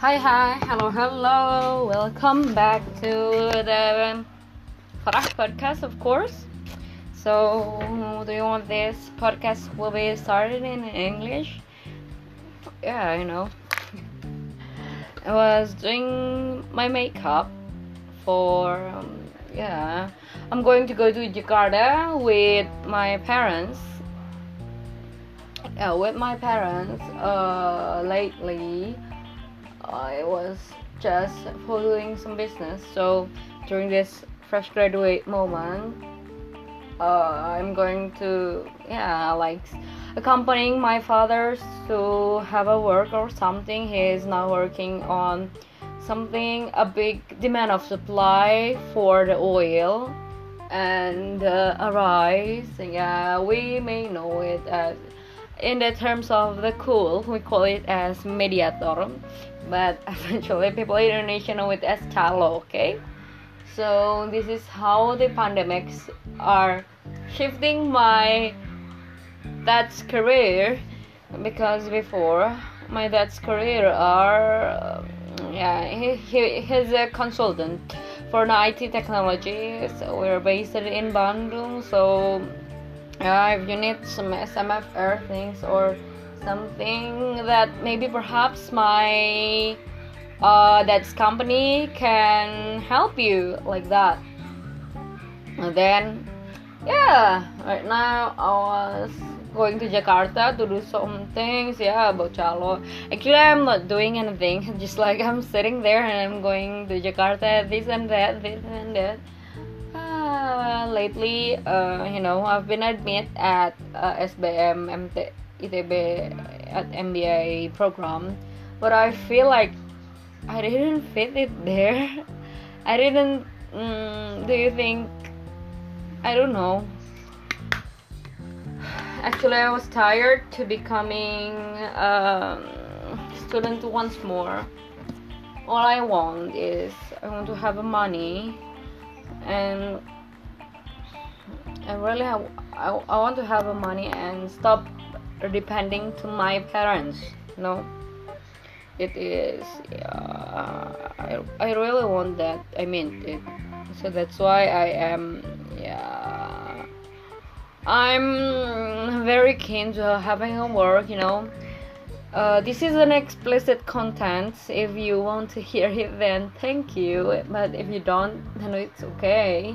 Hi, hi, hello, hello. Welcome back to the Farah podcast, of course. So, do you want this podcast will be started in English? Yeah, I know. I was doing my makeup for um, yeah. I'm going to go to Jakarta with my parents. Yeah, with my parents. Uh, lately I was just following some business. So during this fresh graduate moment, uh, I'm going to yeah like accompanying my father to have a work or something. He is now working on something a big demand of supply for the oil and uh, a rise. Yeah, we may know it as in the terms of the cool, we call it as mediator but eventually people in Indonesia know it as calo, okay? So this is how the pandemics are shifting my dad's career because before my dad's career are yeah he, he he's a consultant for the IT technology so we're based in Bandung so uh, if you need some SMFR things or something that maybe perhaps my uh, dad's company can help you like that. And then yeah right now I was going to Jakarta to do some things yeah about Calo actually I'm not doing anything just like I'm sitting there and I'm going to Jakarta this and that this and that uh, lately uh, you know I've been admitted at uh, SBM MT ITB at MBA program, but I feel like I didn't fit it there. I didn't. Mm, do you think? I don't know. Actually, I was tired to becoming a student once more. All I want is I want to have money, and I really have, I, I want to have money and stop depending to my parents no it is uh, I, I really want that i mean it so that's why i am yeah. I'm very keen to having a work you know? Uh, this is an explicit content. If you want to hear it then thank you. But if you don't then it's okay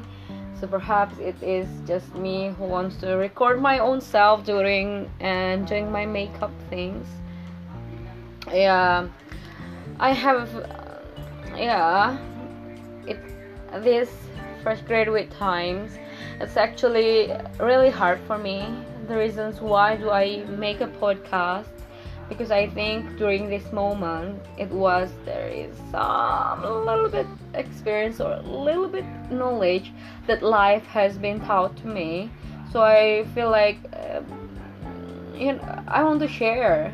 so perhaps it is just me who wants to record my own self during and doing my makeup things. Yeah. I have yeah. It this fresh graduate times it's actually really hard for me. The reasons why do i make a podcast because I think during this moment it was there is some little bit experience or a little bit knowledge that life has been taught to me. So I feel like um, you know I want to share.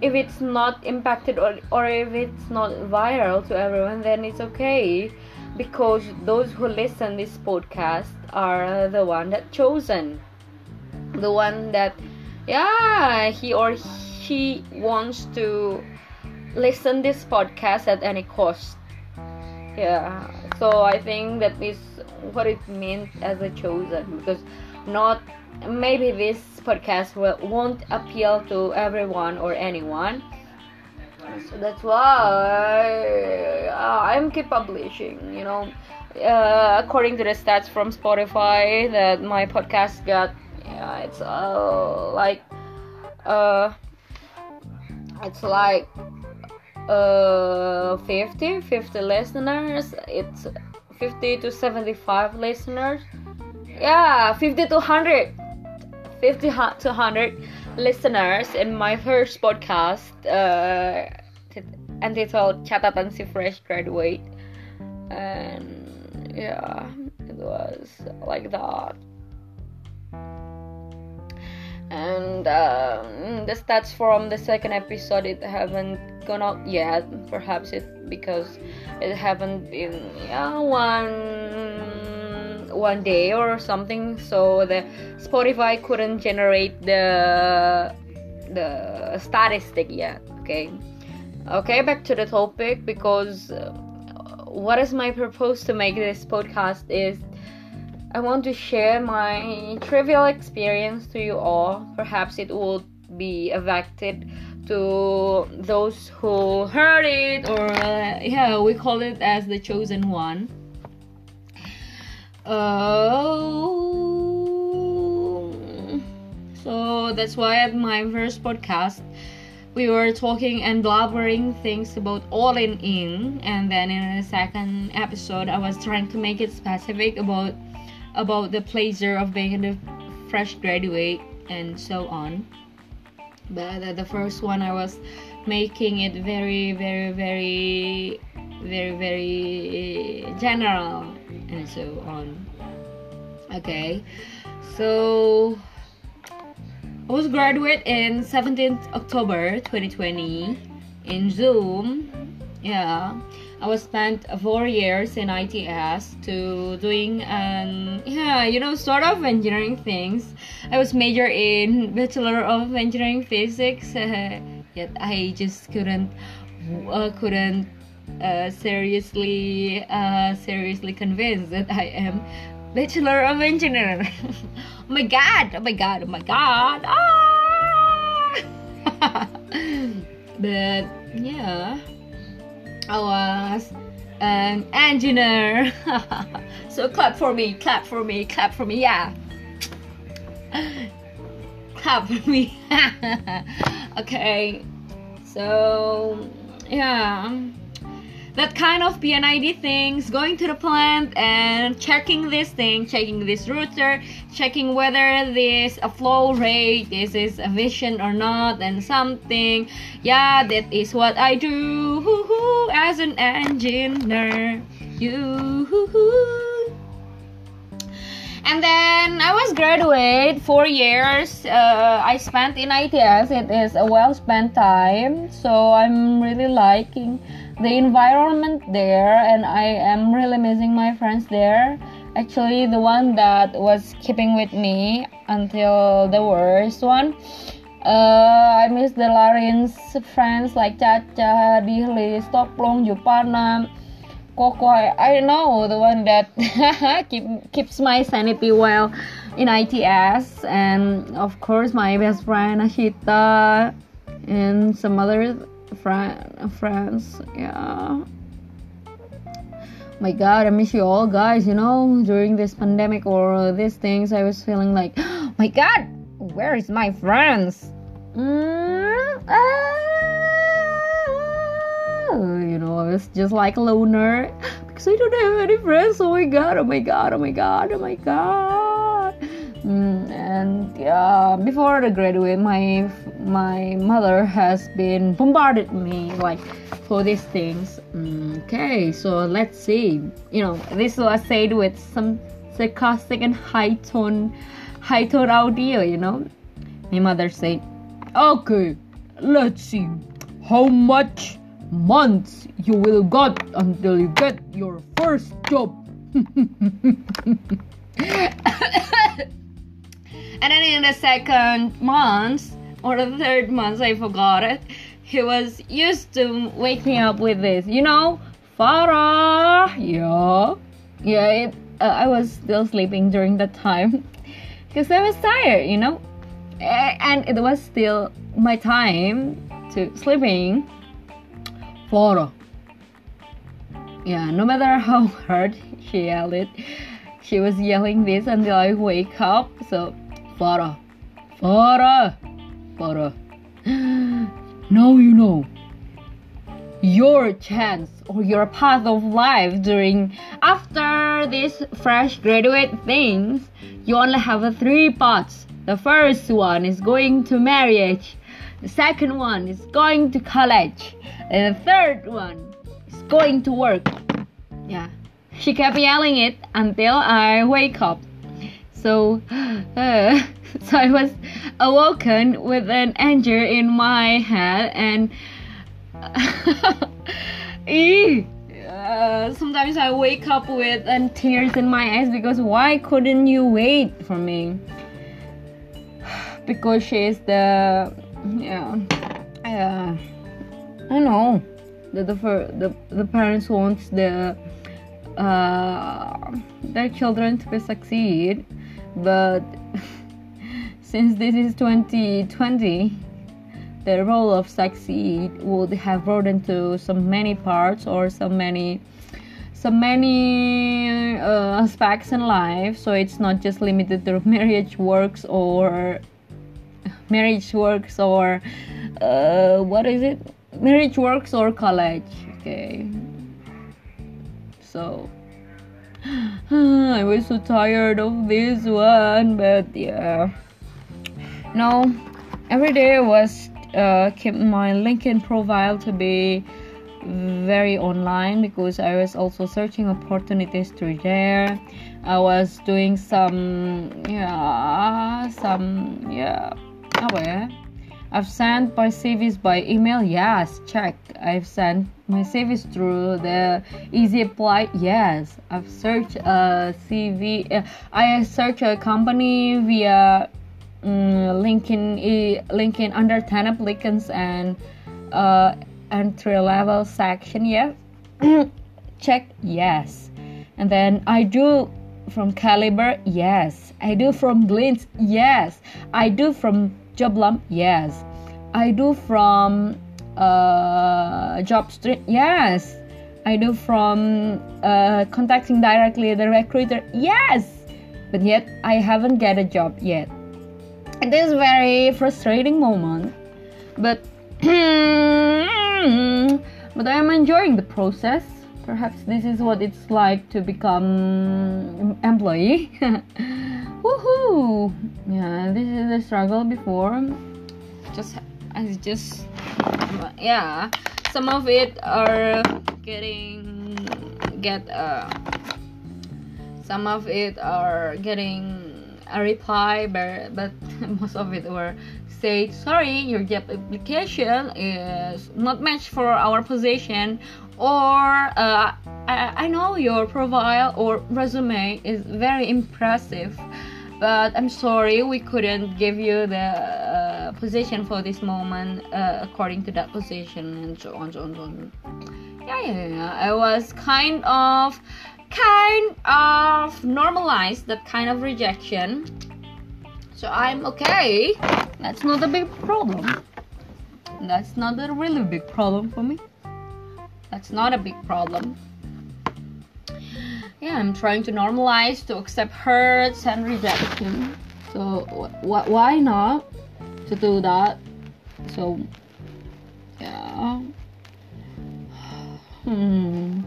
If it's not impacted or or if it's not viral to everyone, then it's okay because those who listen this podcast are the one that chosen, the one that yeah he or he she wants to listen this podcast at any cost. Yeah so i think that is what it means as a chosen because not maybe this podcast will, won't appeal to everyone or anyone. So that's why uh, i'm keep publishing you know. Uh, according to the stats from spotify that my podcast got yeah it's uh, like uh it's like uh 50 50 listeners. It's 50 to 75 listeners. Yeah 50 to 100 50 to 100 listeners in my first podcast uh entitled catatan si fresh graduate. And yeah it was like that and um, the stats from the second episode it haven't gone out yet. Perhaps it because it haven't been yeah one one day or something. So the spotify couldn't generate the the statistic yet okay? Okay, back to the topic because uh, what is my purpose to make this podcast is I want to share my trivial experience to you all. Perhaps it will be affected to those who heard it, or uh, yeah, we call it as the chosen one. Oh, so that's why at my first podcast we were talking and blabbering things about all in in and then in the second episode i was trying to make it specific about about the pleasure of being a fresh graduate and so on. But the first one i was making it very very very very very general and so on. Okay. So I was graduate in 17th October 2020 in Zoom. Yeah, I was spent four years in ITS to doing um yeah you know sort of engineering things. I was major in Bachelor of Engineering Physics. Yet I just couldn't uh, couldn't uh, seriously uh, seriously convinced that I am Bachelor of Engineering. oh my god! Oh my god! Oh my god! Ah! but yeah, I was an engineer. so clap for me! Clap for me! Clap for me! Yeah. clap for me. okay. So yeah that kind of P&ID things, going to the plant and checking this thing, checking this router, checking whether this a flow rate, this is a vision or not, and something. Yeah, that is what I do as an engineer. You. And then I was graduate four years. Uh, I spent in ITS. It is a well spent time, so I'm really liking the environment there and I am really missing my friends there. Actually, the one that was keeping with me until the worst one. Uh, I miss the Larin's friends like Chacha, Dihli, Stoplong, Jupana, Coco. I, I know the one that keep, keeps my sanity well in ITS, and of course my best friend Ashita and some other friend, friends. Yeah. My God, I miss you all, guys. You know, during this pandemic or these things, I was feeling like, oh my God, where is my friends? Mm, ah, you know, I was just like a loner because I don't have any friends. Oh my God, oh my God, oh my God, oh my God. Mm, and yeah, before the graduate, my my mother has been bombarded me like for these things. Mm, okay, so let's see. You know, this was said with some sarcastic and high tone, high tone audio. You know, my mother said, "Okay, let's see how much months you will got until you get your first job." and then in the second month or the third month, I forgot it. He was used to wake me up with this, you know, Farah. Yeah, yeah. It, uh, I was still sleeping during that time because I was tired, you know, and it was still my time to sleeping. Farah. Yeah, no matter how hard she yelled it, she was yelling this until I wake up. So, Farah, Farah. Uh, now you know. Your chance or your path of life during after this fresh graduate things you only have three paths the first one is going to marriage. The second one is going to college. And the third one is going to work. Yeah. She kept yelling it until i wake up so uh, so I was awoken with an anger in my head and uh, sometimes I wake up with and tears in my eyes because why couldn't you wait for me? Because she is the yeah. Uh, I know that the the, the parents wants the uh, their children to succeed, but since this is 2020 the role of succeed would have broadened to so many parts or so many so many uh, aspects in life. So it's not just limited to marriage works or marriage works or uh, what is it? Marriage works or college okay? So I was so tired of this one but yeah Now, every day I was uh, keep my LinkedIn profile to be very online because I was also searching opportunities through there. I was doing some yeah some yeah yeah. I've sent my CVs by email. Yes, check. I've sent my CVs through the Easy Apply. Yes, I've searched a CV. Uh, I searched a company via um, LinkedIn LinkedIn under 10 applicants and uh, entry level section yeah check yes and then I do from Kalibrr yes I do from Glints yes I do from Joblum yes. I do from uh, JobStreet yes. I do from uh, contacting directly the recruiter yes. But yet I haven't get a job yet. It is very frustrating moment but but i am enjoying the process. Perhaps this is what it's like to become employee. Woohoo yeah this is the struggle before. Just I just yeah some of it are getting get uh some of it are getting a reply but, but most of it were say sorry your job application is not matched for our position or uh, I, I know your profile or resume is very impressive but I'm sorry we couldn't give you the uh, position for this moment uh, according to that position and so on so on so on. Yeah yeah yeah I was kind of kind of normalized that kind of rejection. So i'm okay. That's not a big problem. That's not a really big problem for me. That's not a big problem yeah i'm trying to normalize to accept hurts and rejection. So wh- why not to do that? So yeah. Hmm.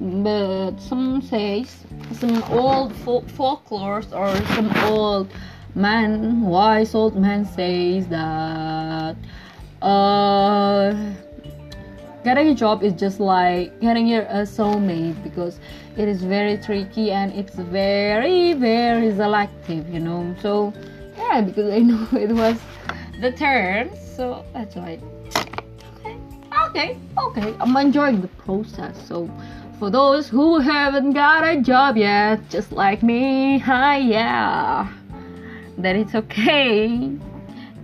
But some says some old folk- folklores or some old man wise old man says that uh getting a job is just like getting your a soulmate because it is very tricky and it's very very selective you know so yeah because i know it was the turn so that's why okay okay okay i'm enjoying the process so for those who haven't got a job yet, just like me, hi, yeah, then it's okay.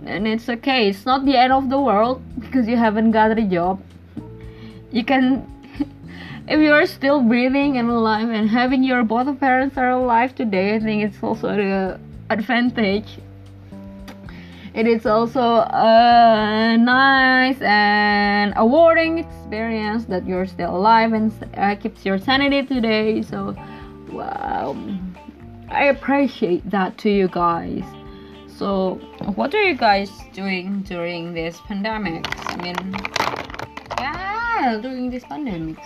And it's okay. It's not the end of the world because you haven't got a job. You can, if you are still breathing and alive and having your both parents are alive today, I think it's also an advantage it is also a nice and awarding experience that you're still alive and uh, keeps your sanity today. So, wow, I appreciate that to you guys. So, what are you guys doing during this pandemic? I mean, yeah, during this pandemic,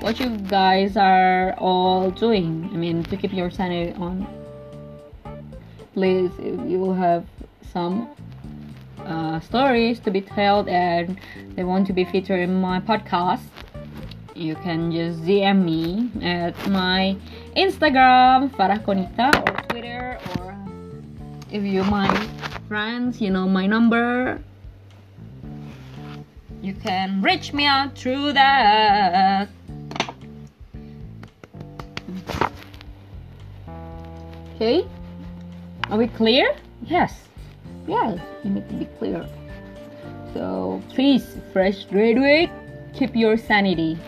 what you guys are all doing? I mean, to keep your sanity on. Please, if you will have some uh, stories to be told and they want to be featured in my podcast, you can just DM me at my Instagram, Farah Konita, or Twitter, or if you're my friends, you know my number. You can reach me out through that. Okay, are we clear? Yes yes you need to be clear so please fresh graduate keep your sanity.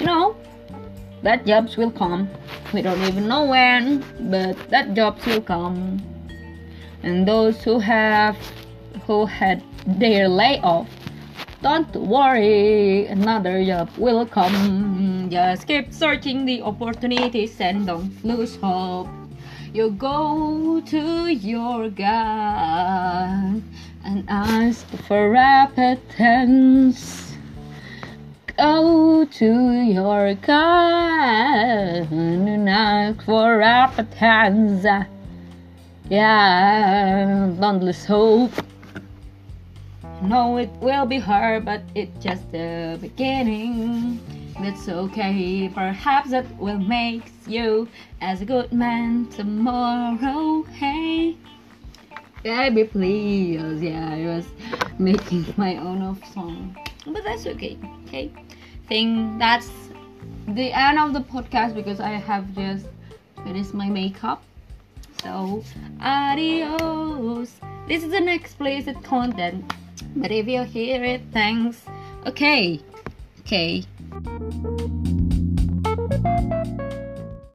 You know, that jobs will come. We don't even know when, but that jobs will come. And those who have who had their layoff, don't worry, another job will come. Just keep searching the opportunities and don't lose hope. You go to your God and ask for repentance. Go to your God and ask for repentance. Yeah, don't lose hope. No, it will be hard, but it's just the beginning. That's okay. Perhaps that will make you as a good man tomorrow. Hey, baby, please. Yeah, I was making my own of song, but that's okay. Okay, think that's the end of the podcast because I have just finished my makeup. So, adios. This is an explicit content, but if you hear it, thanks. Okay, okay.